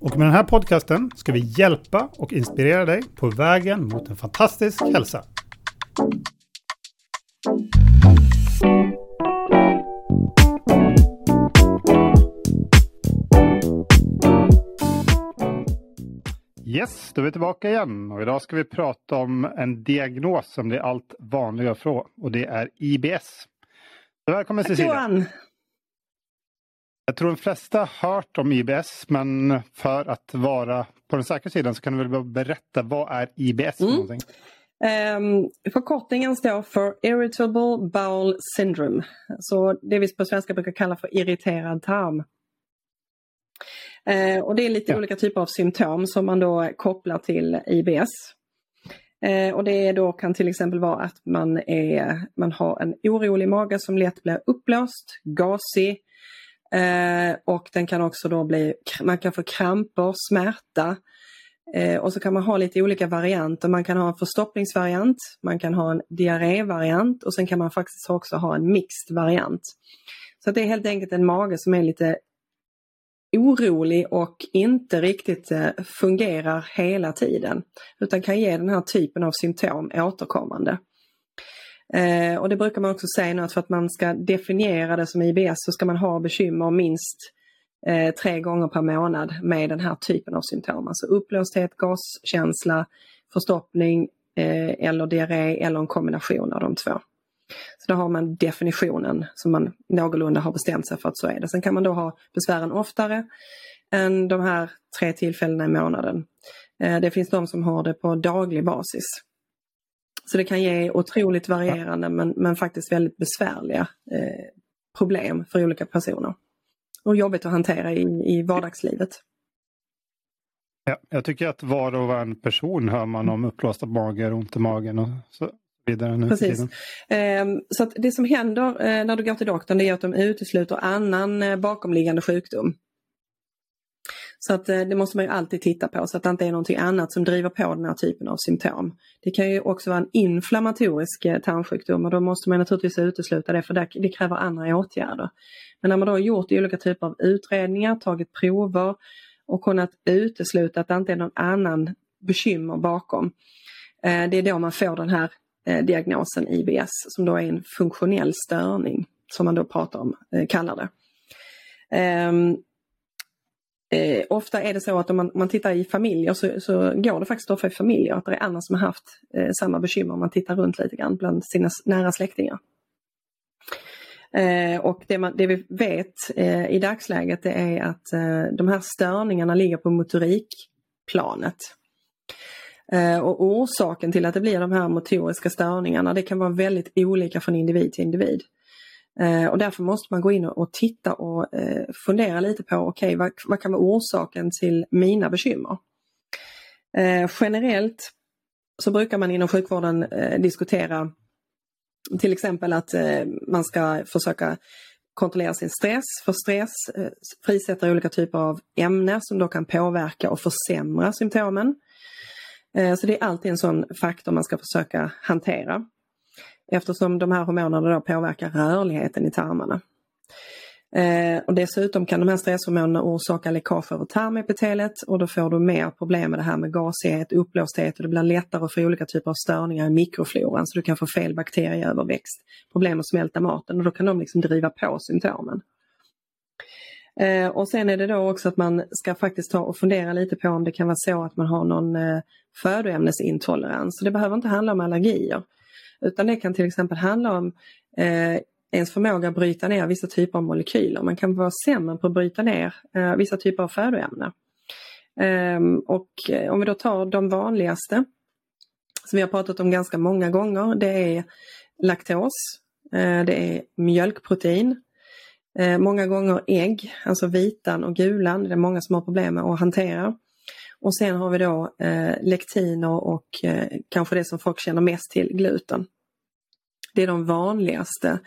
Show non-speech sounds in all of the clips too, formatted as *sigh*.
Och med den här podcasten ska vi hjälpa och inspirera dig på vägen mot en fantastisk hälsa. Yes, då är vi tillbaka igen och idag ska vi prata om en diagnos som blir allt vanligare få och det är IBS. Välkommen Cecilia! Jag tror de flesta har hört om IBS men för att vara på den säkra sidan så kan du väl berätta vad är IBS för Mm. någonting? Um, förkortningen står för Irritable Bowel Syndrome. Så det vi på svenska brukar kalla för irriterad tarm. Eh, och det är lite Ja. olika typer av symptom som man då kopplar till IBS. Eh, och det då kan till exempel vara att man, är, man har en orolig mage som lätt blir uppblåst, gasig. Eh, och den kan också då bli, man kan få kramper, smärta. Eh, och så kan man ha lite olika varianter. Man kan ha en förstoppningsvariant, man kan ha en diarrévariant och sen kan man faktiskt också ha en mixed variant. Så att det är helt enkelt en mage som är lite orolig och inte riktigt eh, fungerar hela tiden. Utan kan ge den här typen av symptom återkommande. Eh, och det brukar man också säga nu att för att man ska definiera det som IBS så ska man ha bekymmer minst eh, tre gånger per månad med den här typen av symptom. Alltså uppblåsthet, gaskänsla, förstoppning eh, eller diarré eller en kombination av de två. Så då har man definitionen som man någorlunda har bestämt sig för att så är det. Sen kan man då ha besvären oftare än de här tre tillfällena i månaden. Eh, det finns de som har det på daglig basis. Så det kan ge otroligt varierande men, men faktiskt väldigt besvärliga eh, problem för olika personer. Och jobbigt att hantera i, i vardagslivet. Ja, jag tycker att var och varannan person hör man om uppblåsta magar, ont i magen och så vidare nu Precis. Ehm, Så det som händer eh, när du går till doktorn är att de utesluter annan eh, bakomliggande sjukdom. Så att eh, det måste man ju alltid titta på så att det inte är någonting annat som driver på den här typen av symptom. Det kan ju också vara en inflammatorisk eh, tarmsjukdom och då måste man naturligtvis utesluta det för det, kräver andra åtgärder. Men när man då har gjort olika typer av utredningar, tagit prover och kunnat utesluta att det inte är någon annan bekymmer bakom. Eh, det är då man får den här diagnosen IBS som då är en funktionell störning som man då pratar om, kallar det. Ehm, Eh, ofta är det så att om man, om man tittar i familjer så, så går det faktiskt ofta i familjer att det är andra som har haft eh, samma bekymmer om man tittar runt lite grann bland sina nära släktingar. Eh, och det, man, det vi vet eh, i dagsläget det är att eh, de här störningarna ligger på motorikplanet. Eh, och orsaken till att det blir de här motoriska störningarna det kan vara väldigt olika från individ till individ. Eh, och därför måste man gå in och, och titta och eh, fundera lite på okej vad, vad kan vara orsaken till mina bekymmer? Eh, generellt så brukar man inom sjukvården eh, diskutera till exempel att eh, man ska försöka kontrollera sin stress. För stress eh, frisätter olika typer av ämnen som då kan påverka och försämra symptomen. Eh, Så det är alltid en sån faktor man ska försöka hantera. Eftersom de här hormonerna då påverkar rörligheten i tarmarna. Eh, och dessutom kan de här stresshormonerna orsaka läckage över tarmepitelet och då får du mer problem med det här med gasighet, uppblåsthet och det blir lättare att få olika typer av störningar i mikrofloran så du kan få fel bakterieöverväxt, problem att smälta maten och då kan de liksom driva på symptomen. Eh, och sen är det då också att man ska faktiskt ta och fundera lite på om det kan vara så att man har någon eh, födoämnesintolerans. Så det behöver inte handla om allergier. Utan det kan till exempel handla om eh, ens förmåga att bryta ner vissa typer av molekyler. Man kan vara sämre på att bryta ner eh, vissa typer av födoämnen. Ehm, eh, och om vi då tar de vanligaste som vi har pratat om ganska många gånger. Det är laktos, eh, det är mjölkprotein, eh, många gånger ägg, alltså vitan och gulan. Det är många som har problem med att hantera. Och sen har vi då eh, lektiner och eh, kanske det som folk känner mest till, gluten. Det är de vanligaste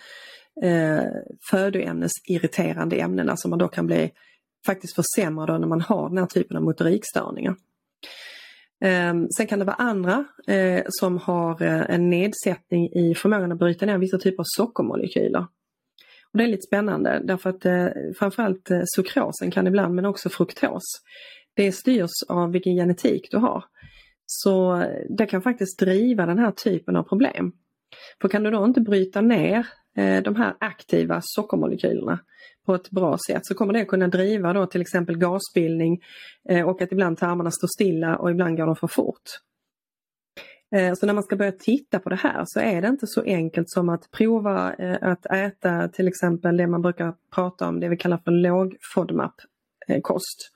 eh, födoämnesirriterande ämnena som man då kan bli faktiskt försämrad när man har den här typen av motorikstörningar. Eh, sen kan det vara andra eh, som har eh, en nedsättning i förmågan att bryta ner vissa typer av sockermolekyler. Och det är lite spännande därför att eh, framförallt eh, sukrosen kan ibland men också fruktos. Det styrs av vilken genetik du har. Så det kan faktiskt driva den här typen av problem. För kan du då inte bryta ner eh, de här aktiva sockermolekylerna på ett bra sätt så kommer det kunna driva då till exempel gasbildning eh, och att ibland tarmarna står stilla och ibland går de för fort. Eh, så när man ska börja titta på det här så är det inte så enkelt som att prova att äta till exempel det man brukar prata om, det vi kallar för låg FODMAP-kost.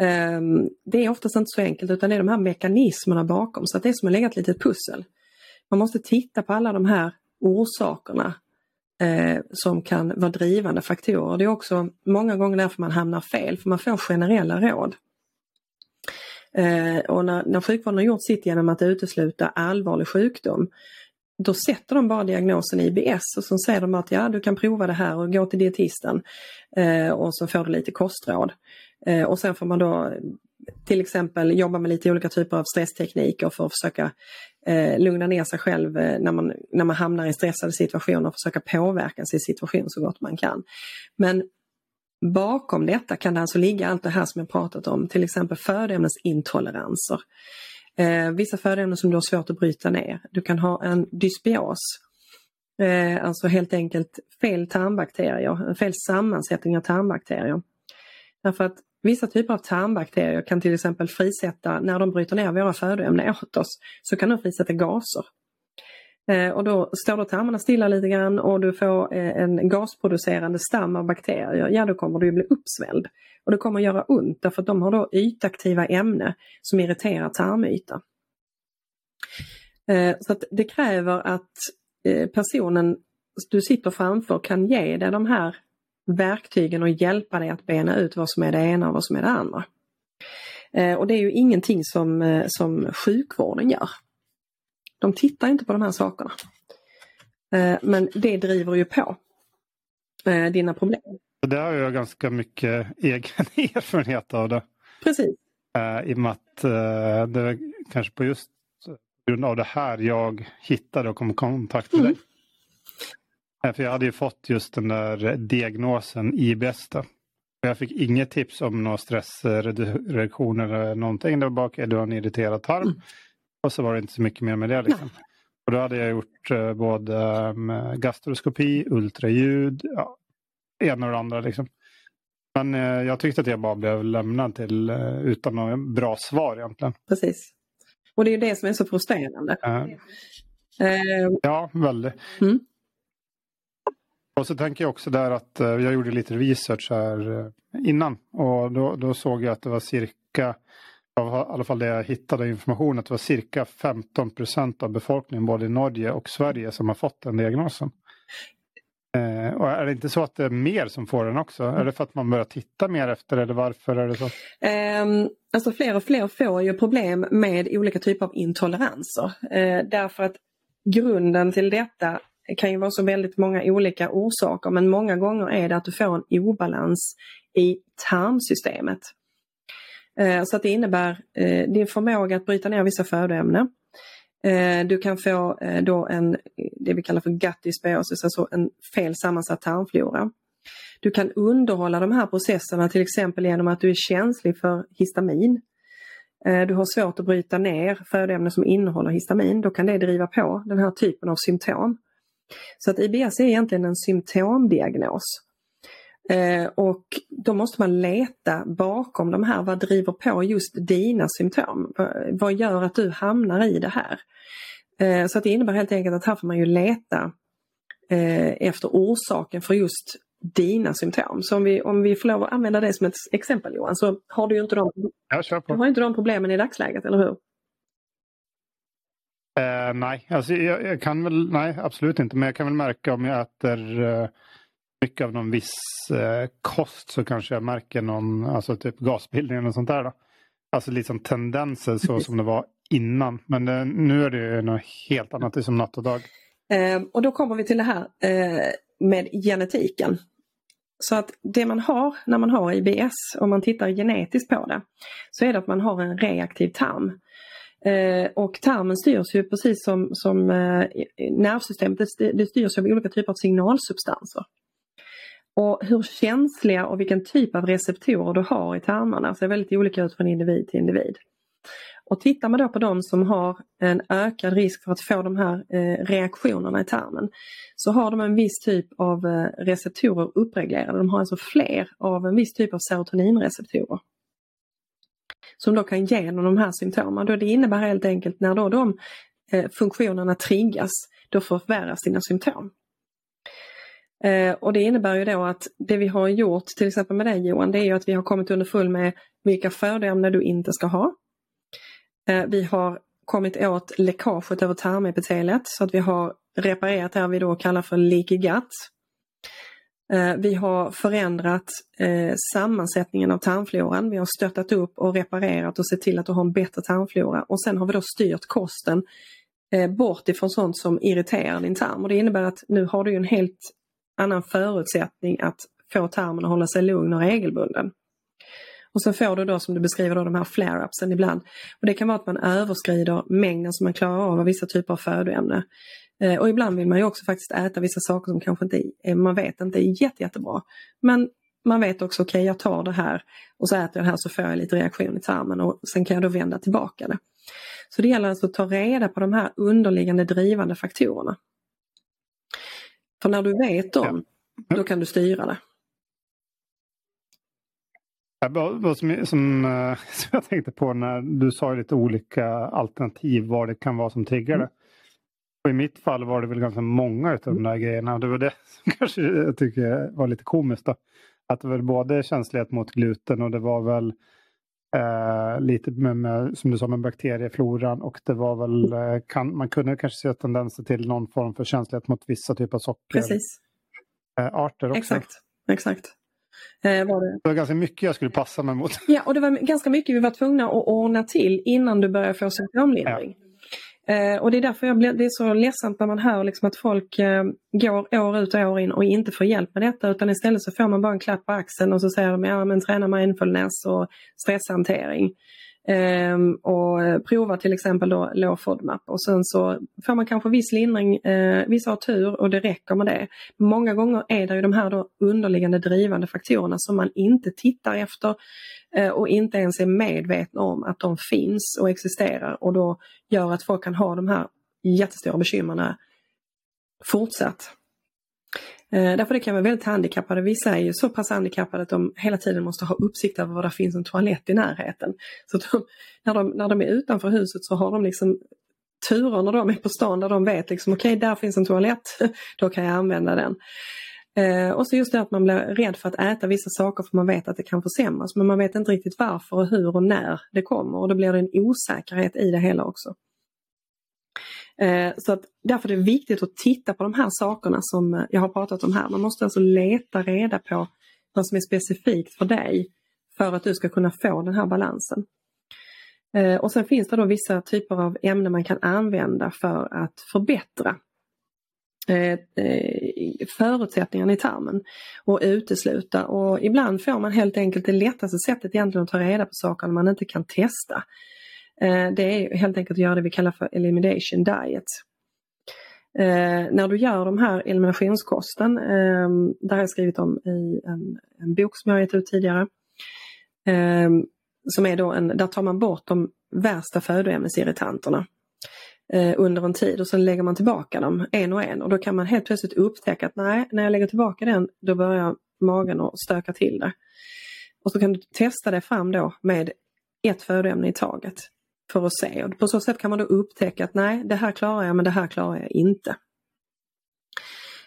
Ehm, det är oftast inte så enkelt utan det är de här mekanismerna bakom så att det är som att lägga ett litet pussel. Man måste titta på alla de här orsakerna eh, som kan vara drivande faktorer. Det är också många gånger därför man hamnar fel, för man får generella råd. Eh, och när, när sjukvården har gjort sitt genom att utesluta allvarlig sjukdom, då sätter de bara diagnosen IBS och så säger de att ja, du kan prova det här och gå till dietisten eh, och så får du lite kostråd. Eh, och sen får man då till exempel jobba med lite olika typer av stresstekniker för att försöka eh, lugna ner sig själv eh, när, man, när man hamnar i stressade situationer och försöka påverka sin situation så gott man kan. Men bakom detta kan det alltså ligga allt det här som jag pratat om, till exempel födoämnesintoleranser. Eh, vissa födoämnen som du har svårt att bryta ner. Du kan ha en dysbios, eh, alltså helt enkelt fel tarmbakterier, fel sammansättning av tarmbakterier. Därför att Vissa typer av tarmbakterier kan till exempel frisätta, när de bryter ner våra födoämnen åt oss, så kan de frisätta gaser. Eh, och då står då tarmarna stilla lite grann och du får eh, en gasproducerande stam av bakterier, ja då kommer du bli uppsvälld. Och det kommer göra ont därför att de har då ytaktiva ämnen som irriterar tarmytan. Eh, så att det kräver att personen du sitter framför kan ge dig de här verktygen och hjälpa dig att bena ut vad som är det ena och vad som är det andra. Och det är ju ingenting som, som sjukvården gör. De tittar inte på de här sakerna. Eh, men det driver ju på dina problem. Det har jag ganska mycket *laughs* egen erfarenhet av det. Precis. I och med att det är kanske på just grund av det här jag hittade och kom i kontakt med mm. dig. För jag hade ju fått just den där diagnosen IBS. Då. Jag fick inget tips om några stressreduktion eller någonting. Det var bara du har en irriterad tarm. Mm. Och så var det inte så mycket mer med det. Liksom. Och då hade jag gjort eh, både um, gastroskopi, ultraljud, ja, ena och det andra. Liksom. Men eh, jag tyckte att jag bara blev lämnad till eh, utan något bra svar egentligen. Precis. Och det är det som är så frustrerande. Uh, ja, väldigt. Mm. Och så tänker jag också där att uh, jag gjorde lite research här uh, innan och då, då, såg jag att det var cirka, av i alla fall det jag hittade information, att det var cirka 15 procent av befolkningen både i Norge och Sverige som har fått den diagnosen. Eh, och är det inte så att det är mer som får den också? Är det för att man börjar titta mer efter eller varför är det så? Um, alltså fler och fler får ju problem med olika typer av intoleranser. Eh, därför att grunden till detta kan ju vara så väldigt många olika orsaker men många gånger är det att du får en obalans i tarmsystemet. Eh, så att det innebär eh, din förmåga att bryta ner vissa födoämnen. Eh, du kan få då en, det vi kallar för gut dysbiosis, alltså en fel sammansatt tarmflora. Du kan underhålla de här processerna till exempel genom att du är känslig för histamin. Du har svårt att bryta ner födoämnen som innehåller histamin, då kan det driva på den här typen av symptom. Så att IBS är egentligen en symptomdiagnos. Eh, och då måste man leta bakom de här, vad driver på just dina symptom? Vad gör att du hamnar i det här? Eh, så att det innebär helt enkelt att här får man ju leta eh, efter orsaken för just dina symptom. Så om vi, om vi får lov att använda det som ett exempel Johan, så har du ju inte de, du har inte de problemen i dagsläget, eller hur? Eh, nej, alltså jag, jag, kan väl, nej absolut inte. Men jag kan väl märka om jag äter eh, mycket av någon viss eh, kost så kanske jag märker någon, alltså typ gasbildning eller sånt där. Då. alltså liksom tendenser så som det var innan. Men eh, nu är det ju något helt annat, det är som natt och dag. Eh, och då kommer vi till det här eh, med genetiken. Så att det man har när man har IBS, om man tittar genetiskt på det, så är det att man har en reaktiv tarm. Eh, och tarmen styrs ju precis som, som eh, nervsystemet, det styrs av olika typer av signalsubstanser. Och hur känsliga och vilken typ av receptorer du har i tarmarna ser väldigt olika ut från individ till individ. Och tittar man då på de som har en ökad risk för att få de här eh, reaktionerna i tarmen så har de en viss typ av eh, receptorer uppreglerade. De har alltså fler av en viss typ av serotoninreceptorer. Som då kan ge de här symptomen. det innebär helt enkelt när då de eh, funktionerna triggas, då förvärras dina symptom. Eh, och det innebär ju då att det vi har gjort till exempel med dig Johan, det är ju att vi har kommit underfull med vilka födoämnen du inte ska ha. Eh, vi har kommit åt läckaget över tarmepiteliet så att vi har reparerat det vi då kallar för leaky gut. Eh, vi har förändrat sammansättningen av tarmfloran. Vi har stöttat upp och reparerat och sett till att du har en bättre tarmflora och sen har vi då styrt kosten bort ifrån sånt som irriterar din tarm och det innebär att nu har du en helt annan förutsättning att få tarmen att hålla sig lugn och regelbunden. Och sen får du då som du beskriver då, de här flare-upsen ibland. Och Det kan vara att man överskrider mängden som man klarar av av vissa typer av födoämne. Eh, och ibland vill man ju också faktiskt äta vissa saker som kanske inte är, man vet inte är jätte, jättebra. Men man vet också, okej okay, jag tar det här och så äter jag det här så får jag lite reaktion i tarmen och sen kan jag då vända tillbaka det. Så det gäller alltså att ta reda på de här underliggande drivande faktorerna. För när du vet dem, då kan du styra det. Vad som, som, eh, *laughs* som, jag tänkte på när du sa lite olika alternativ vad det kan vara som triggar det. Och I mitt fall var det väl ganska många av de där grejerna. Det var det *laughs* som kanske jag tycker var lite komiskt. Då. Att det var både känslighet mot gluten och det var väl eh, lite med, med, som du sa med bakteriefloran och det var väl, eh, kan, man kunde kanske se tendenser till någon form för känslighet mot vissa typer av socker. Precis. Eh, arter också. Exakt, exakt. Eh, var det. det var ganska mycket jag skulle passa mig mot. Ja, och det var ganska mycket vi var tvungna att ordna till innan du började få symptomlindring. Ja. Eh, och det är därför jag blir, det är så ledsamt när man hör liksom att folk eh, går år ut och år in och inte får hjälp med detta utan istället så får man bara en klapp på axeln och så säger de ja men träna mindfulness och stresshantering. Ehm, och prova till exempel då low FODMAP och sen så får man kanske viss lindring, eh, vissa har tur och det räcker med det. Många gånger är det ju de här då underliggande drivande faktorerna som man inte tittar efter eh, och inte ens är medvetna om att de finns och existerar och då gör att folk kan ha de här jättestora bekymren fortsatt. Eh, därför det kan vara väldigt handikappade. Vissa är ju så pass handikappade att de hela tiden måste ha uppsikt över var det finns en toalett i närheten. Så de, när, de, när de är utanför huset så har de liksom turer när de är på stan där de vet liksom okej okay, där finns en toalett, *laughs* då kan jag använda den. Eh, och så just det att man blir rädd för att äta vissa saker för man vet att det kan försämras men man vet inte riktigt varför och hur och när det kommer och då blir det en osäkerhet i det hela också. Eh, så att därför är det viktigt att titta på de här sakerna som eh, jag har pratat om här. Man måste alltså leta reda på vad som är specifikt för dig för att du ska kunna få den här balansen. Eh, och sen finns det då vissa typer av ämnen man kan använda för att förbättra förutsättningarna i tarmen och utesluta och ibland får man helt enkelt det lättaste sättet egentligen att ta reda på saker man inte kan testa. Eh, det är helt enkelt att göra det vi kallar för elimination diet. Eh, när du gör de här eliminationskosten, eh, det har jag skrivit om i en, en bok som jag gett ut tidigare. Eh, som är då en, där tar man bort de värsta födoämnesirritanterna eh, under en tid och sen lägger man tillbaka dem en och en och då kan man helt plötsligt upptäcka att nej, när jag lägger tillbaka den då börjar magen att stöka till det. Och så kan du testa det fram då med ett födoämne i taget för att se. Och på så sätt kan man då upptäcka att nej, det här klarar jag men det här klarar jag inte.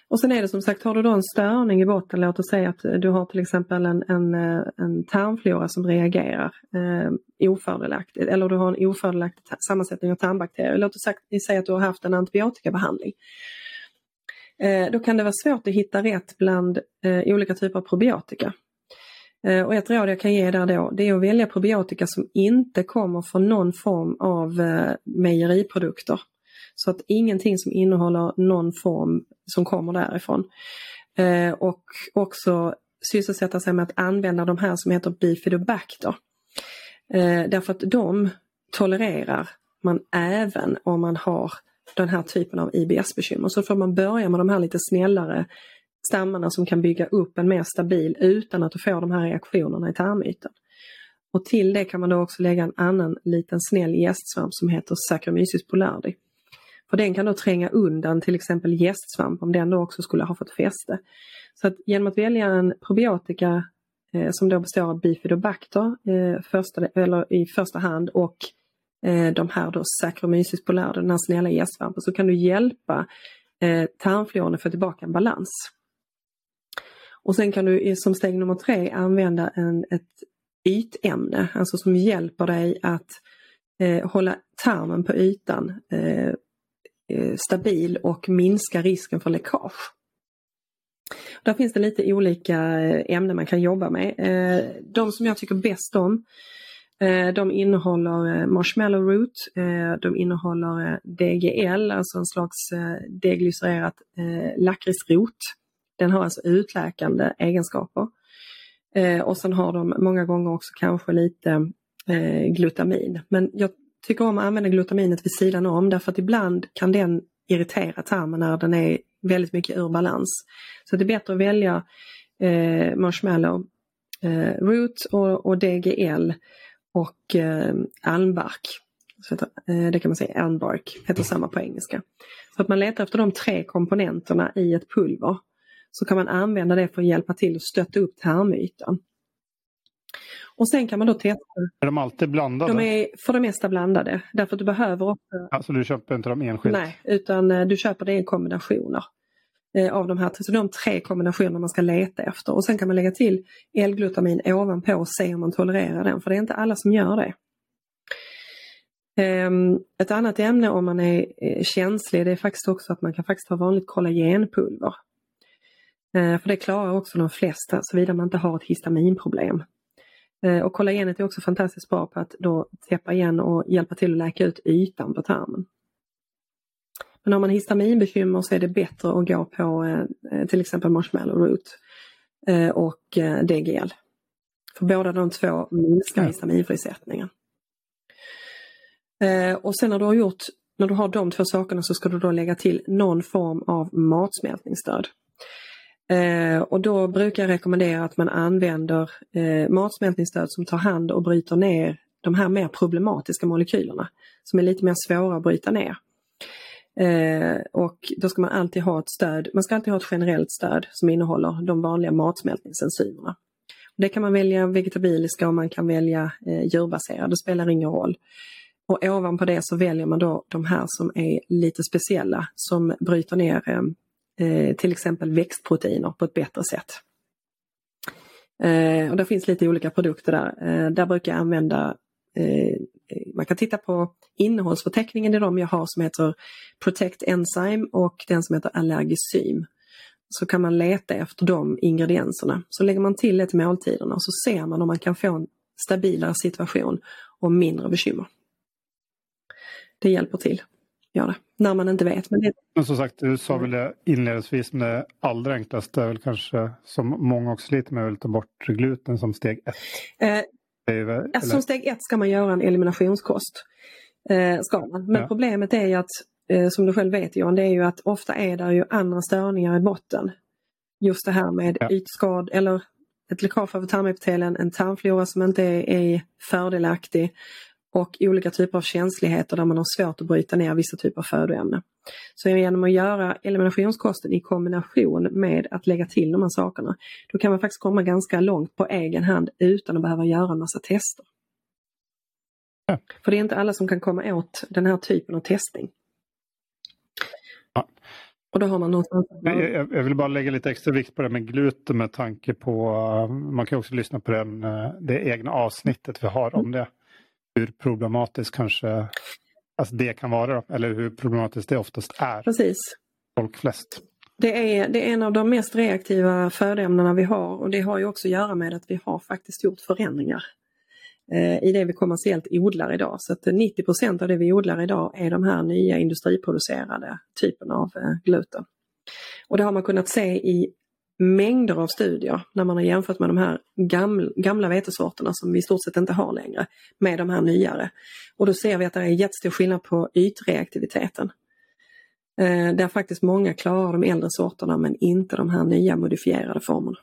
Och sen är det som sagt, har du då en störning i botten, låt oss säga att du har till exempel en, en, en tarmflora som reagerar eh, ofördelaktigt eller du har en ofördelaktig sammansättning av tarmbakterier. Låt oss säga att du har haft en antibiotikabehandling. Eh, då kan det vara svårt att hitta rätt bland eh, olika typer av probiotika. Eh, och ett råd jag kan ge där då, det är att välja probiotika som inte kommer från någon form av eh, mejeriprodukter. Så att ingenting som innehåller någon form som kommer därifrån. Eh, och också sysselsätta sig med att använda de här som heter bifidobacter. Därför att de tolererar man även om man har den här typen av IBS-bekymmer. Så får man börja med de här lite snällare stammarna som kan bygga upp en mer stabil utan att du får de här reaktionerna i tarmytan. Och till det kan man då också lägga en annan liten snäll gästsvamp som heter Saccharomyces boulardii. För den kan då tränga undan till exempel gästsvamp om den då också skulle ha fått fäste. Så att genom att välja en probiotika eh, som då består av bifidobacter eh, första, eller i första hand och eh, de här då Saccharomyces boulardii, den här snälla gästsvampen, så kan du hjälpa eh, tarmfloran att få tillbaka en balans. Och sen kan du som steg nummer tre använda en, ett ytämne, alltså som hjälper dig att eh, hålla tarmen på ytan eh, eh stabil och minska risken för läckage. Där finns det lite olika eh, ämnen man kan jobba med. Eh, de som jag tycker bäst om de innehåller marshmallow root, de innehåller DGL, alltså en slags deglycererat lakritsrot. Den har alltså utläkande egenskaper. Eh, och sen har de många gånger också kanske lite eh, glutamin. Men jag tycker om att använda glutaminet vid sidan om därför att ibland kan den irritera tarmen när den är väldigt mycket ur balans. Så det är bättre att välja eh, marshmallow eh, root och, och, DGL och eh, almbark. Så heter, eh, det kan man säga, almbark heter samma på engelska. Så att man letar efter de tre komponenterna i ett pulver så kan man använda det för att hjälpa till att stötta upp tarmytan. Och sen kan man då testa. Är de alltid blandade? De är för det mesta blandade. Därför att du behöver också... Alltså du köper inte dem enskilt? Nej, utan eh, du köper det i kombinationer. Eh, av de här, så de tre kombinationer man ska leta efter. Och sen kan man lägga till L-glutamin ovanpå och se om man tolererar den. För det är inte alla som gör det. Ehm, ett annat ämne om man är eh, känslig det är faktiskt också att man kan faktiskt ha vanligt kollagenpulver. Eh, för det klarar också de flesta såvida man inte har ett histaminproblem. Eh, och kollagenet är också fantastiskt bra på att då täppa igen och hjälpa till att läka ut ytan på tarmen. Men har man histaminbekymmer så är det bättre att gå på eh, till exempel marshmallow root och DGL. För båda de två minskar histaminfrisättningen. Och sen när du har gjort, när du har de två sakerna så ska du då lägga till någon form av matsmältningsstöd. Eh, och då brukar jag rekommendera att man använder eh, matsmältningsstöd som tar hand och bryter ner de här mer problematiska molekylerna som är lite mer svåra att bryta ner. Eh, och då ska man alltid ha ett stöd, man ska alltid ha ett generellt stöd som innehåller de vanliga matsmältningsenzymerna. Det kan man välja vegetabiliska och man kan välja eh, djurbaserade, det spelar ingen roll. Och ovanpå det så väljer man då de här som är lite speciella som bryter ner eh, eh, till exempel växtproteiner på ett bättre sätt. Eh, och det finns lite olika produkter där. Eh, där brukar jag använda eh, man kan titta på innehållsförteckningen i de jag har som heter Protect Enzyme och den som heter Allergisym. Så kan man leta efter de ingredienserna. Så lägger man till det till måltiderna och så ser man om man kan få en stabilare situation och mindre bekymmer. Det hjälper till gör det. När man inte vet. Men, det... men som sagt, du sa väl det inledningsvis, men det allra enklaste är väl kanske som många också sliter med att ta bort gluten som steg ett. Eh, alltså, som steg ett ska man göra en eliminationskost. Eh, ska man. Men ja. problemet är ju att, eh, som du själv vet Johan, det är ju att ofta är det ju andra störningar i botten. Just det här med ja. ytskad eller ett läckage av tarmepitelen, en tarmflora som inte är, är fördelaktig och olika typer av känsligheter där man har svårt att bryta ner vissa typer av födoämnen. Så genom att göra eliminationskosten i kombination med att lägga till de här sakerna, då kan man faktiskt komma ganska långt på egen hand utan att behöva göra en massa tester. Ja. För det är inte alla som kan komma åt den här typen av testning. Ja. Och då har man någonstans... Jag, jag vill bara lägga lite extra vikt på det med gluten med tanke på, man kan också lyssna på den, eh, det egna avsnittet vi har om det hur problematiskt kanske alltså det kan vara, eller hur problematiskt det oftast är. Precis. Folk flest. Det är, det är en av de mest reaktiva födoämnena vi har och det har ju också att göra med att vi har faktiskt gjort förändringar eh, i det vi kommersiellt odlar idag. Så att 90% av det vi odlar idag är de här nya industriproducerade typen av eh, gluten. Och det har man kunnat se i mängder av studier när man har jämfört med de här gamla, gamla vetesorterna som vi i stort sett inte har längre med de här nyare. Och då ser vi att det är jättestor skillnad på ytreaktiviteten. Eh, där faktiskt många klarar de äldre sorterna men inte de här nya modifierade formerna.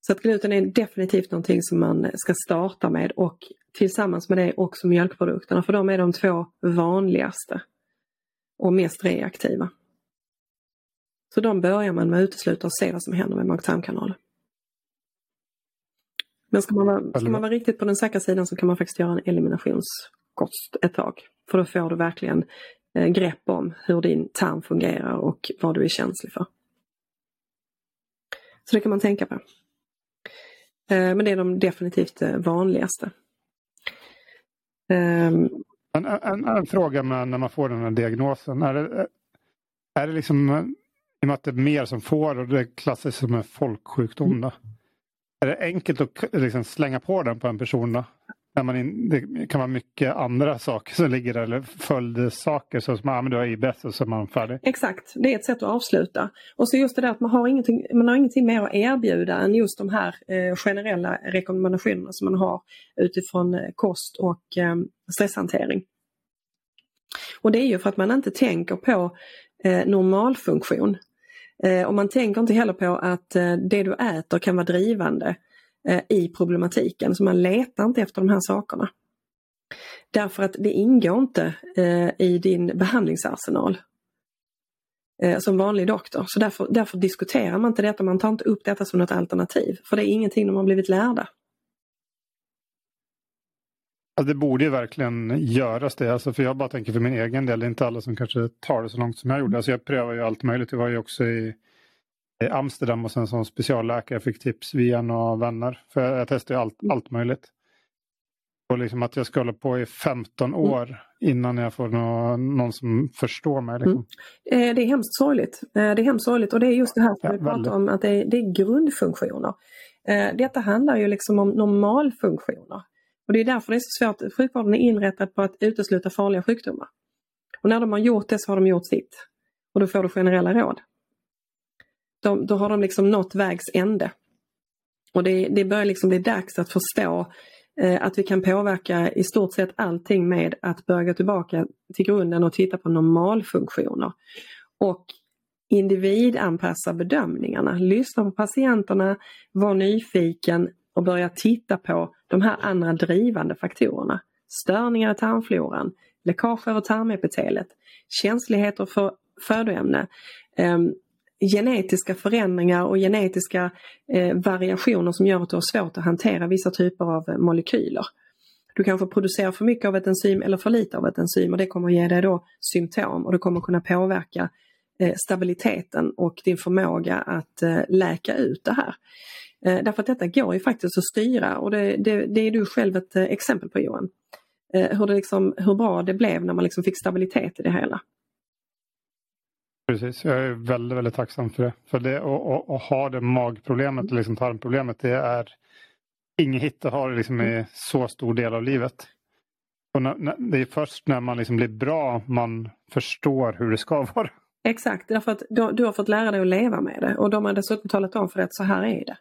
Så att gluten är definitivt någonting som man ska starta med och tillsammans med det också mjölkprodukterna för de är de två vanligaste och mest reaktiva. Så de börjar man med att utesluta och se vad som händer med mag-tarmkanalen. Men ska man, vara, ska man vara riktigt på den säkra sidan så kan man faktiskt göra en eliminationskost ett tag. För då får du verkligen eh, grepp om hur din tarm fungerar och vad du är känslig för. Så det kan man tänka på. Eh, men det är de definitivt eh, vanligaste. Um, en, en, en, fråga med när man får den här diagnosen. Är det, är det liksom i och med att det är mer som får och det klassas som en folksjukdom. Mm. Då. Är det enkelt att liksom slänga på den på en person? Då? När man in, det kan vara mycket andra saker som ligger där, eller följdsaker som att ah, men du har IBS och så är man färdig. Exakt, det är ett sätt att avsluta. Och så just det där att man har ingenting, man har ingenting mer att erbjuda än just de här eh, generella rekommendationerna som man har utifrån eh, kost och eh, stresshantering. Och det är ju för att man inte tänker på eh, normalfunktion. Eh, och man tänker inte heller på att eh, det du äter kan vara drivande eh, i problematiken, så man letar inte efter de här sakerna. Därför att det ingår inte eh, i din behandlingsarsenal eh, som vanlig doktor. Så därför, därför diskuterar man inte detta, man tar inte upp detta som något alternativ. För det är ingenting de har blivit lärda. Alltså det borde ju verkligen göras det. Alltså för jag bara tänker för min egen del, det är inte alla som kanske tar det så långt som jag gjorde. Alltså jag prövar ju allt möjligt. Jag var ju också i, Amsterdam och sen som specialläkare fick tips via några vänner. För jag, jag testade allt, allt möjligt. Och liksom att jag ska hålla på i 15 mm. år innan jag får någon, någon som förstår mig. Liksom. Mm. Det är hemskt sorgligt. Eh, det är hemskt sorgligt och det är just det här som ja, vi pratar om, att det är, det är grundfunktioner. Eh, detta handlar ju liksom om normalfunktioner. Och det är därför det är så svårt. Sjukvården är inrättad på att utesluta farliga sjukdomar. Och när de har gjort det så har de gjort sitt. Och då får du generella råd. De, då har de liksom nått vägs ände. Och det, det börjar liksom bli dags att förstå eh, att vi kan påverka i stort sett allting med att börja gå tillbaka till grunden och titta på normalfunktioner. Och individanpassa bedömningarna, lyssna på patienterna, var nyfiken och börja titta på de här andra drivande faktorerna. Störningar i tarmfloran, läckage över tarmepitelet, känsligheter för födoämne, eh, genetiska förändringar och genetiska eh, variationer som gör att du har svårt att hantera vissa typer av eh, molekyler. Du kanske producerar för mycket av ett enzym eller för lite av ett enzym och det kommer ge dig då symptom och det kommer kunna påverka eh, stabiliteten och din förmåga att eh, läka ut det här. Eh, därför att detta går ju faktiskt att styra och det, det, det är du själv ett eh, exempel på Johan. Eh, hur, det liksom, hur bra det blev när man liksom fick stabilitet i det hela. Precis, jag är väldigt, väldigt tacksam för det. För det och, och, ha det magproblemet, liksom tarmproblemet, det är inget hit att ha det liksom i så stor del av livet. Och när, när, det är först när man liksom blir bra man förstår hur det ska *laughs* vara. Exakt, därför att du, du har fått lära dig att leva med det och de har dessutom talat om för dig att så här är det.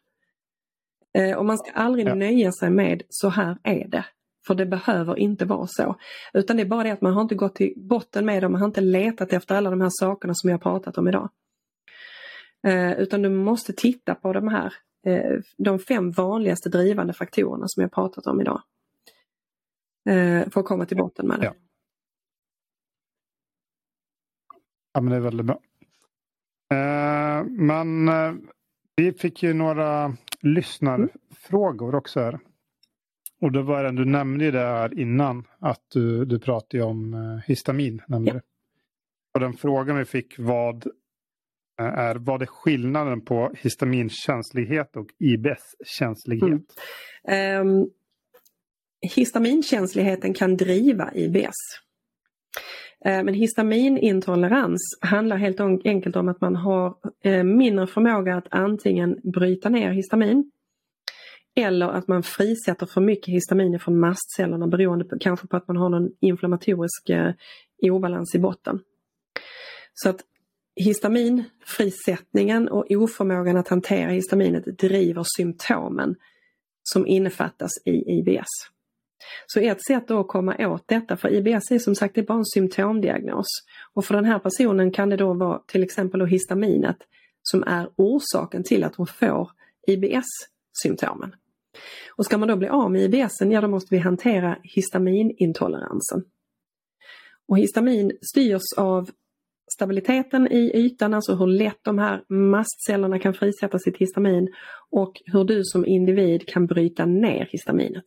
Eh, och man ska aldrig ja. nöja sig med så här är det. För det behöver inte vara så. Utan det är bara det att man har inte gått till botten med det, man har inte letat efter alla de här sakerna som jag pratat om idag. Eh, utan du måste titta på de här, eh, de fem vanligaste drivande faktorerna som jag pratat om idag. För att komma till botten med det. Ja. ja men det är väldigt bra. Men vi fick ju några lyssnarfrågor också. Här. Och det var den, du nämnde det här innan att du, du pratade om eh, histamin. Nämnde ja. Och den frågan vi fick vad eh, är vad är skillnaden på histaminkänslighet och IBS-känslighet? Mm. Um, histaminkänsligheten kan driva IBS. Eh, men histaminintolerans handlar helt enkelt om att man har eh, mindre förmåga att antingen bryta ner histamin eller att man frisätter för mycket histamin från mastcellerna beroende på, kanske på att man har någon inflammatorisk eh, obalans i botten. Så att histaminfrisättningen och oförmågan att hantera histaminet driver symptomen som innefattas i IBS. Så ett sätt att komma åt detta, för IBS är som sagt det är bara en symptomdiagnos. Och för den här personen kan det då vara till exempel då histaminet som är orsaken till att hon får IBS-symptomen. Och ska man då bli av med IBS, ja då måste vi hantera histaminintoleransen. Och histamin styrs av stabiliteten i ytan, alltså hur lätt de här mastcellerna kan frisätta sitt histamin och hur du som individ kan bryta ner histaminet.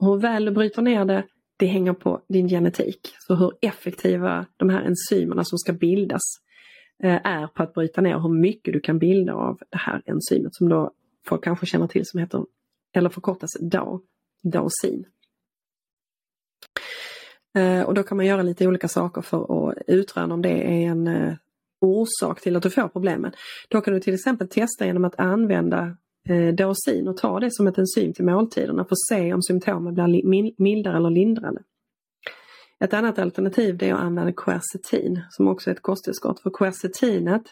Och hur väl du bryter ner det, det hänger på din genetik. Så hur effektiva de här enzymerna som ska bildas eh, är på att bryta ner hur mycket du kan bilda av det här enzymet som då folk kanske känner till som heter, eller förkortas DAO, DAOSIN. Eh, och då kan man göra lite olika saker för att utröna om det är en eh, orsak till att du får problemen. Då kan du till exempel testa genom att använda eh, och ta det som ett enzym till måltiderna för att se om symptomen blir mildare eller lindrade. Ett annat alternativ är att använda quercetin som också är ett kosttillskott. För quercetinet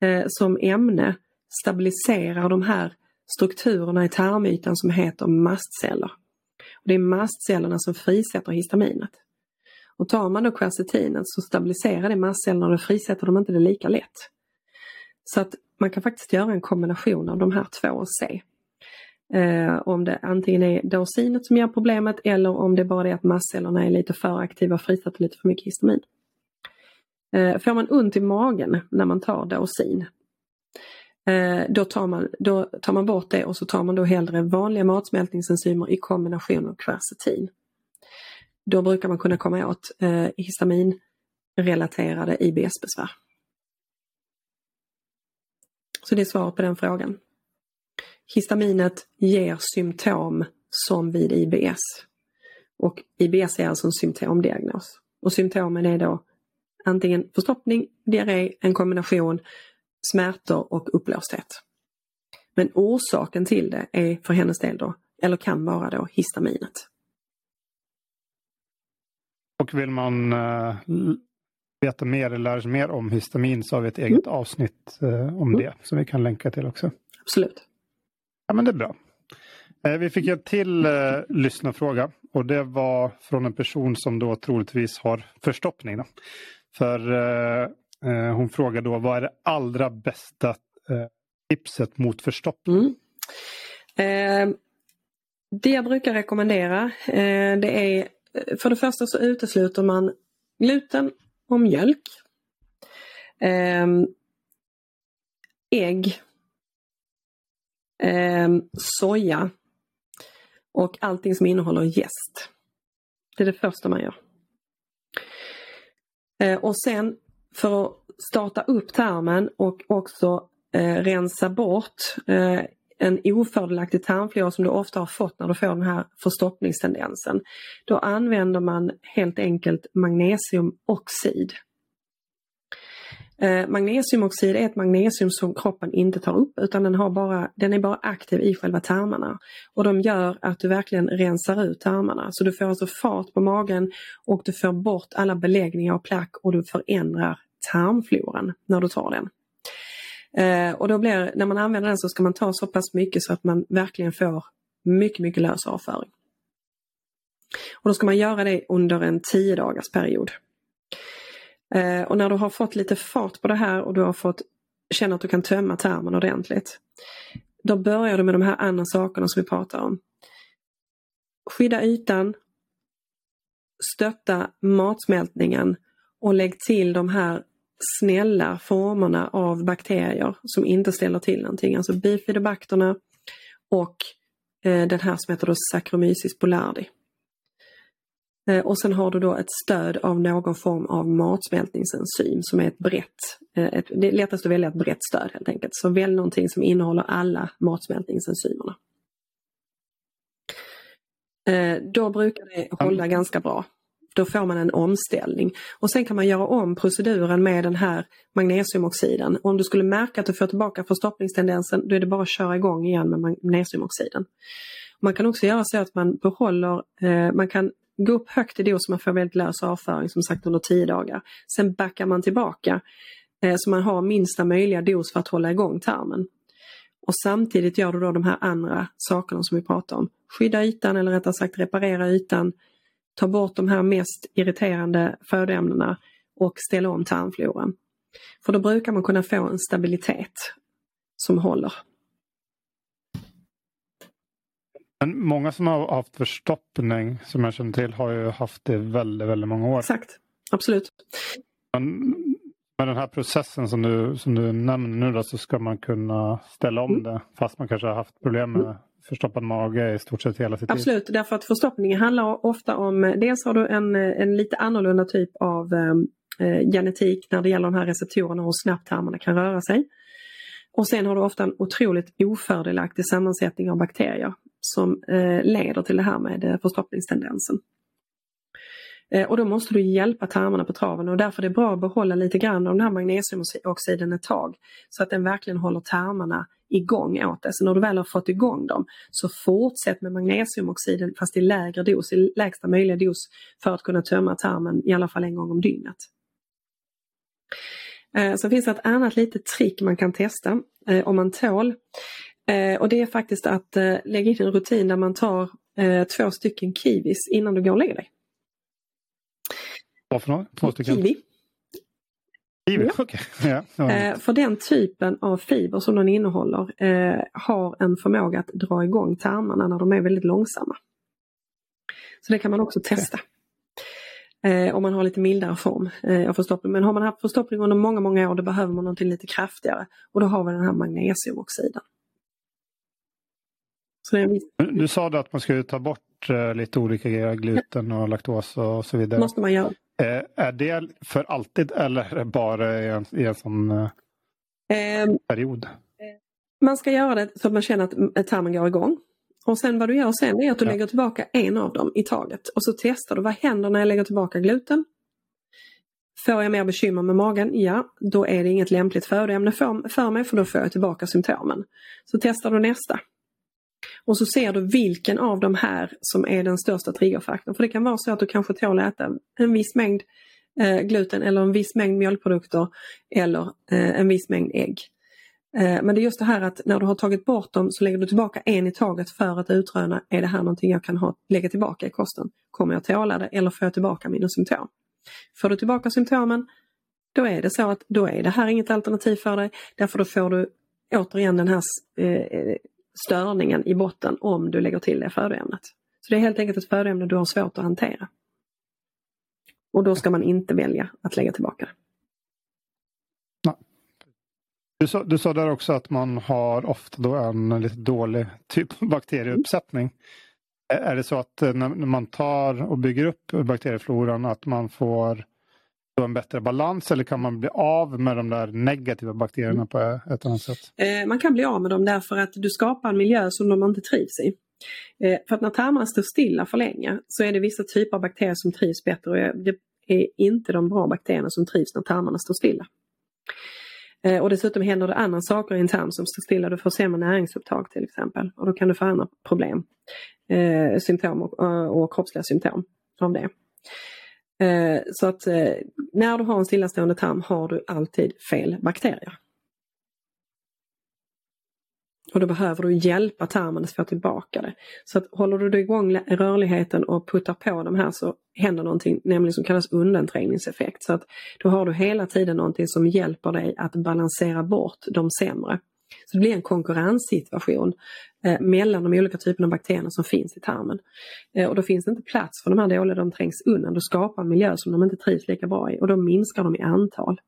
eh, som ämne stabiliserar de här strukturerna i tarmytan som heter mastceller. Och det är mastcellerna som frisätter histaminet. Och tar man då quercetinet så stabiliserar det mastcellerna och frisätter de inte det lika lätt. Så att man kan faktiskt göra en kombination av de här två och se. Eh, om det antingen är dosinet som ger problemet eller om det bara är att mastcellerna är lite för aktiva och frisätter lite för mycket histamin. Eh, får man ont i magen när man tar dosin Eh, då tar, man, då tar man bort det och så tar man då hellre vanliga matsmältningsenzymer i kombination med kvercetin. Då brukar man kunna komma åt eh, histaminrelaterade IBS-besvär. Så det är svaret på den frågan. Histaminet ger symptom som vid IBS. Och IBS är alltså en symptomdiagnos. Och symptomen är då antingen förstoppning, diarré, en kombination smärtor och uppblåsthet. Men orsaken till det är för hennes del då, eller kan vara då histaminet. Och vill man eh, veta mer eller lära sig mer om histamin så har vi ett eget mm. avsnitt uh, om mm. det som vi kan länka till också. Absolut. Ja men det är bra. Uh, vi fick en till uh, lyssnarfråga och det var från en person som då troligtvis har förstoppning. Då. För Eh, hon frågar då vad är det allra bästa eh, tipset mot förstoppning? Mm. Eh, det jag brukar rekommendera det är för det första så utesluter man gluten och mjölk. Ehm, ägg. Ehm, soja. Och allting som innehåller jäst. Det är det första man gör. Eh, och sen för att starta upp tarmen och också eh, rensa bort eh, en ofördelaktig tarmflora som du ofta har fått när du får den här förstoppningstendensen. Då använder man helt enkelt magnesiumoxid. Eh, magnesiumoxid är ett magnesium som kroppen inte tar upp utan den, har bara, den är bara aktiv i själva tarmarna. Och de gör att du verkligen rensar ut tarmarna. Så du får alltså fart på magen och du får bort alla beläggningar och plack och du förändrar tarmfloran när du tar den. Eh, och då blir, när man använder den så ska man ta så pass mycket så att man verkligen får mycket, mycket lös avföring. Och då ska man göra det under en 10 dagars period. Eh, och när du har fått lite fart på det här och du har fått känna att du kan tömma tarmen ordentligt. Då börjar du med de här andra sakerna som vi pratar om. Skydda ytan, stötta matsmältningen och lägg till de här snälla formerna av bakterier som inte ställer till någonting. Alltså bifidobakterna och eh, den här som heter då Saccharomyces boulardii. Eh, och sen har du då ett stöd av någon form av matsmältningsenzym som är ett brett, eh, ett, det är lättast att välja ett brett stöd helt enkelt. Så välj någonting som innehåller alla matsmältningsenzymerna. Då brukar det hålla ganska bra. Då får man en omställning. Och sen kan man göra om proceduren med den här magnesiumoxiden. Och om du skulle märka att du får tillbaka förstoppningstendensen då är det bara att köra igång igen med magnesiumoxiden. Man kan också göra så att man behåller, eh, man kan gå upp högt i dos så man får väldigt lös avföring som sagt under 10 dagar. Sen backar man tillbaka eh, så man har minsta möjliga dos för att hålla igång tarmen. Och samtidigt gör du då de här andra sakerna som vi pratar om. Skydda ytan eller rättare sagt reparera ytan. Ta bort de här mest irriterande födoämnena och ställa om tarmfloran. För då brukar man kunna få en stabilitet som håller. Men många som har haft förstoppning som jag känner till har ju haft det väldigt, väldigt många år. Exakt, absolut. Men med den här processen som du, som du nämner nu då, så ska man kunna ställa om mm. det fast man kanske har haft problem med förstoppad mage i stort sett hela sitt Absolut, liv. Absolut, därför att förstoppningen handlar ofta om, eh, dels har du en, eh, en lite annorlunda typ av eh, eh, genetik när det gäller de här receptorerna och hur snabbt tarmarna kan röra sig. Och sen har du ofta en otroligt ofördelaktig sammansättning av bakterier som eh, leder till det här med förstoppningstendensen. Och då måste du hjälpa tarmarna på traven och därför är det bra att behålla lite grann av den här magnesiumoxiden ett tag. Så att den verkligen håller tarmarna igång åt dig. Så när du väl har fått igång dem så fortsätt med magnesiumoxiden fast i lägre dos, i lägsta möjliga dos för att kunna tömma tarmen i alla fall en gång om dygnet. Sen finns det ett annat litet trick man kan testa om man tål. Och det är faktiskt att lägga in en rutin där man tar två stycken kiwis innan du går och lägger dig. Vad för något? Två stycken? Kiwi. Kiwi, ja. Okay. Ja. Eh, för den typen av fiber som den innehåller eh, har en förmåga att dra igång tarmarna när de är väldigt långsamma. Så det kan man också testa. Eh, om man har lite mildare form eh, av förstoppning. Men har man haft förstoppning under många, många år då behöver man någonting lite kraftigare. Och då har vi den här magnesiumoxiden. Viss... Du sa att man skulle ta bort eh, lite olika grejer, gluten och laktos och så vidare. måste man göra. Eh, är det för alltid eller bara i en, i en sån eh, ehm, period? Man ska göra det så att man känner att tarmen går igång. Och sen vad du gör sen är att du ja. lägger tillbaka en av dem i taget. Och så testar du vad händer när jag lägger tillbaka gluten. Får jag mer bekymmer med magen? Ja, då är det inget lämpligt födoämne för, för mig för då får jag tillbaka symptomen. Så testar du nästa. Och så ser du vilken av de här som är den största triggerfaktorn. För det kan vara så att du kanske tål att äta en viss mängd eh, gluten eller en viss mängd mjölkprodukter eller eh, en viss mängd ägg. Eh, men det är just det här att när du har tagit bort dem så lägger du tillbaka en i taget för att utröna, är det här någonting jag kan ha, lägga tillbaka i kosten? Kommer jag tåla det eller får jag tillbaka mina symptom? Får du tillbaka symptomen, då är det så att då är det här inget alternativ för dig. Därför då får du återigen den här eh, störningen i botten om du lägger till det födoämnet. Så det är helt enkelt ett födoämne du har svårt att hantera. Och då ska man inte välja att lägga tillbaka det. Du sa, du sa där också att man har ofta då en lite dålig typ bakterieuppsättning. Är det så att när man tar och bygger upp bakteriefloran att man får en bättre balans eller kan man bli av med de där negativa bakterierna på ett annat sätt? Eh, man kan bli av med dem därför att du skapar en miljö som de inte trivs i. Eh, för att när tarmarna står stilla för länge så är det vissa typer av bakterier som trivs bättre och det är inte de bra bakterierna som trivs när tarmarna står stilla. Eh, och dessutom händer det andra saker i en tarm som står stilla. Du får sämre näringsupptag till exempel och då kan du få andra problem. symptom och, och kroppsliga symptom av det. Eh, så att eh, när du har en stillastående tarm har du alltid fel bakterier. Och då behöver du hjälpa tarmen att få tillbaka det. Så att håller du igång rörligheten och puttar på de här så händer någonting nämligen som kallas undanträngningseffekt. Så att då har du hela tiden någonting som hjälper dig att balansera bort de sämre. Så det blir en konkurrenssituation eh, mellan de olika typerna av bakterier som finns i tarmen. Eh, och då finns det inte plats för de här dåliga, de trängs undan. Då skapar en miljö som de inte trivs lika bra i och då minskar de i antal.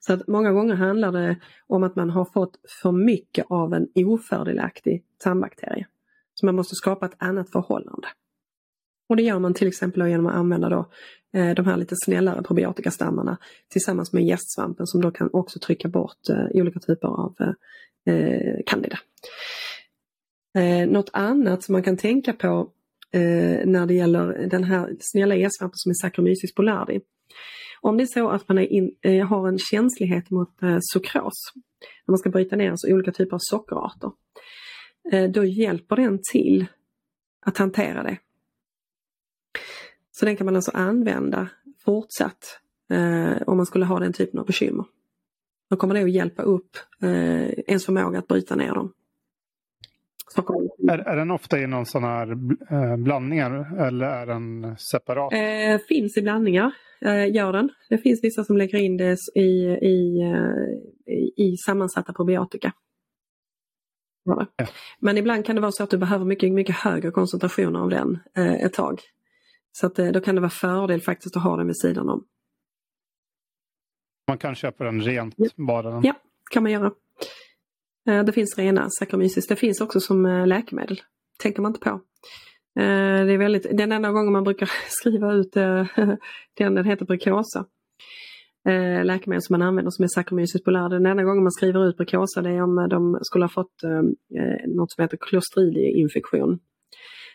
Så att många gånger handlar det om att man har fått för mycket av en ofördelaktig tarmbakterie. Så man måste skapa ett annat förhållande. Och det gör man till exempel genom att använda då, eh, de här lite snällare probiotikastammarna tillsammans med gästsvampen som då kan också trycka bort eh, olika typer av eh, eh candida. Eh, något annat som man kan tänka på eh, när det gäller den här snälla E-svampen som är Saccharomyces boulardii. Om det är så att man in, eh, har en känslighet mot eh, sukros, när man ska bryta ner alltså olika typer av sockerarter, eh, då hjälper den till att hantera det. Så den kan man alltså använda fortsatt eh, om man skulle ha den typen av bekymmer. Då kommer det att hjälpa upp eh, ens förmåga att bryta ner dem. Är, är den ofta i någon sån här eh, blandningar eller är den separat? Eh, finns i blandningar, eh, gör den. Det finns vissa som lägger in det i, i, eh, i, i sammansatta probiotika. Ja. Men ibland kan det vara så att du behöver mycket, mycket högre koncentrationer av den eh, ett tag. Så att, eh, då kan det vara fördel faktiskt att ha den vid sidan om. Man kan köpa den rent ja. bara? Den. Ja, kan man göra. Eh, det finns rena Saccharomyces. Det finns också som eh, läkemedel. tänker man inte på. Eh, det är väldigt, den enda gången man brukar *laughs* skriva ut *laughs* den, den heter Precosa. Läkemedel som man använder som är Saccharomyces polar. Den enda gången man skriver ut Precosa det är om de skulle ha fått något som heter Clostridium-infektion.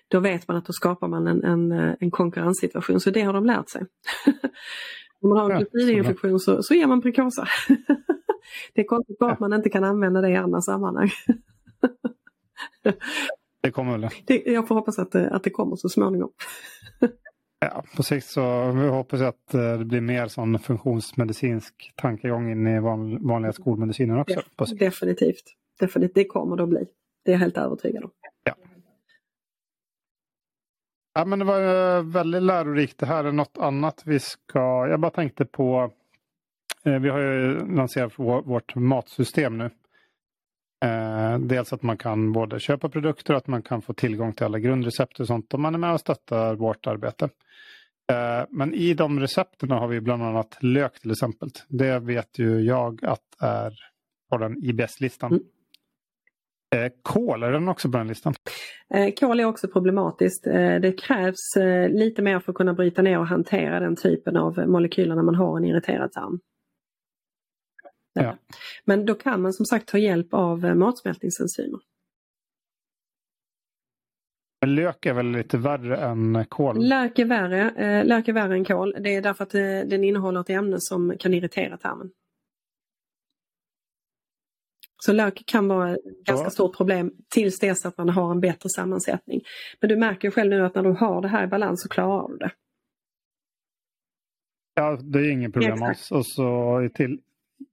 Då vet man att då skapar man en, en, en konkurrenssituation, så det har de lärt sig. *laughs* Om man har en Clostridium-infektion så, så ger man Precosa. *laughs* det är konstigt bara att man inte kan använda det i andra sammanhang. *laughs* det kommer väl? Det, jag får hoppas att, att det kommer så småningom. *laughs* Ja, på sikt så vi hoppas jag att det blir mer sån funktionsmedicinsk tankegång in i vanliga skolmedicinen också. Definitivt. Definitivt. Det kommer det att bli. Det är jag helt övertygad om. Ja. Men det var eh, väldigt lärorikt. Det här är något annat vi ska... Jag bara tänkte på... Eh, vi har ju lanserat vårt matsystem nu. Eh, dels att man kan både köpa produkter och att man kan få tillgång till alla grundrecept och sånt om man är med och stöttar vårt arbete. Men i de recepten har vi bland annat lök till exempel. Det vet ju jag att är på den IBS-listan. Mm. Eh, kol, är den också på den listan? Eh, kol är också problematiskt. Eh, det krävs lite mer för att kunna bryta ner och hantera den typen av molekyler när man har en irriterad tarm. Ja. Men då kan man som sagt ta hjälp av matsmältningsenzymer. Men lök är väl lite värre än kol? Lök är värre, lök är värre än kol. Det är därför att den innehåller ett ämne som kan irritera tarmen. Så lök kan vara ett ganska ja. stort problem tills dess att man har en bättre sammansättning. Men du märker själv nu att när du har det här i balans så klarar du det. Ja, det är inget problem alls. Och så till,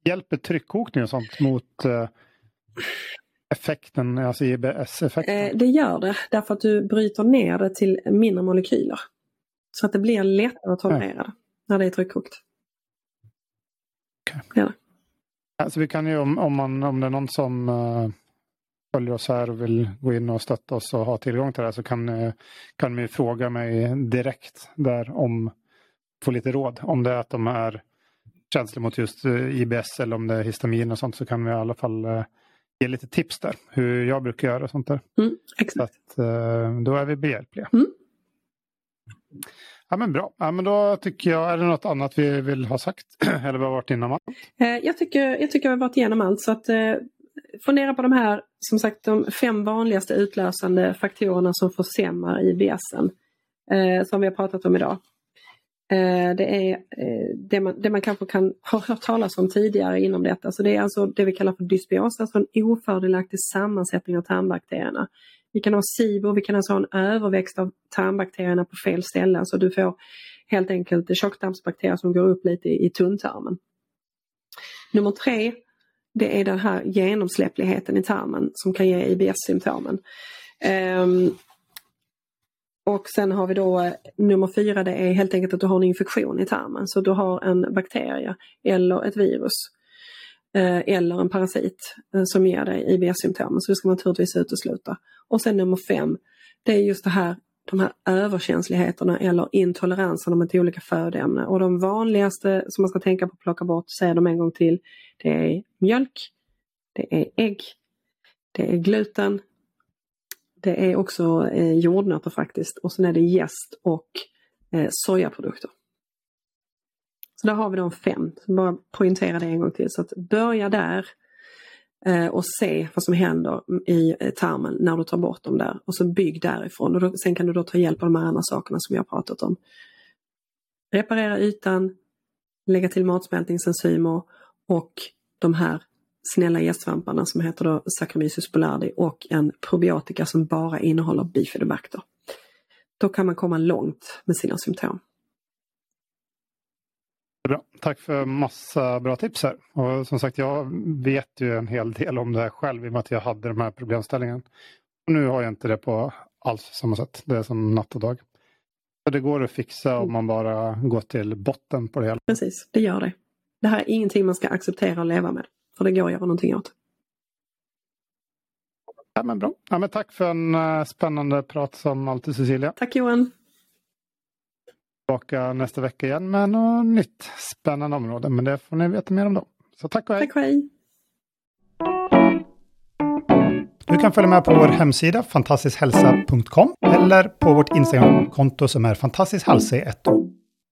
hjälper tryckkokning och sånt mot eh, effekten, alltså IBS-effekten? Eh, det gör det därför att du bryter ner det till mindre molekyler. Så att det blir lättare att tolerera det när det är tryckkokt. Okay. Ja. Alltså vi kan ju om, om, man, om det är någon som uh, följer oss här och vill gå in och stötta oss och ha tillgång till det här så kan, uh, kan de fråga mig direkt där om, få lite råd. Om det är att de är känsliga mot just uh, IBS eller om det är histamin och sånt så kan vi i alla fall ge lite tips där. Hur jag brukar göra och sånt där. Mm, exakt. Så att, då är vi behjälpliga. Mm. Ja men bra. Ja, men då tycker jag, är det något annat vi vill ha sagt? *clears throat* Eller vi har varit igenom allt? Eh, jag tycker, jag tycker vi har varit igenom allt så att eh, fundera på de här, som sagt de fem vanligaste utlösande faktorerna som försämrar IBSen. Eh, som vi har pratat om idag. Eh, det är eh, det man, det man kanske kan ha hört talas om tidigare inom detta. Så det är alltså det vi kallar för dysbios, alltså en ofördelaktig sammansättning av tarmbakterierna. Vi kan ha SIBO, vi kan alltså ha en överväxt av tarmbakterierna på fel ställe. så du får helt enkelt tjocktarmsbakterier som går upp lite i, i tunntarmen. Nummer tre, det är den här genomsläppligheten i tarmen som kan ge IBS-symptomen. Um, ehm, och sen har vi då nummer fyra, det är helt enkelt att du har en infektion i tarmen. Så du har en bakterie eller ett virus eh, eller en parasit eh, som ger dig IBS-symptomen. Så det ska man naturligtvis utesluta. Och sen nummer fem, det är just det här de här överkänsligheterna eller intoleranserna mot olika födoämnen. Och de vanligaste som man ska tänka på att plocka bort, säger de en gång till, det är mjölk, det är ägg, det är gluten, det är också eh, jordnötter faktiskt och sen är det jäst och eh, sojaprodukter. Så där har vi de fem. Så bara poängtera det en gång till. Så att börja där. Eh, och se vad som händer i eh, tarmen när du tar bort dem där. Och så bygg därifrån. Och då, sen kan du då ta hjälp av de här andra sakerna som vi har pratat om. Reparera ytan, lägga till matsmältningsenzymer och de här snälla gästsvamparna som heter då Saccharomyces boulardii och en probiotika som bara innehåller bifidobacter. Då kan man komma långt med sina symptom. Bra. Tack för massa bra tips här. Och som sagt, jag vet ju en hel del om det här själv i och med att jag hade de här problemställningen. Och nu har jag inte det på alls samma sätt. Det är som natt och dag. Så det går att fixa om man bara går till botten på det hela. Precis, det gör det. Det här är ingenting man ska acceptera och leva med. För det går att göra någonting åt. Ja, men bra. Ja, men tack för en uh, spännande prat som alltid Cecilia. Tack Johan. Tillbaka nästa vecka igen med något nytt spännande område. Men det får ni veta mer om då. Så tack och hej. Tack och hej. Du kan följa med på vår hemsida fantastiskhälsa.com eller på vårt Instagramkonto som är fantastiskhälsa i ett ord.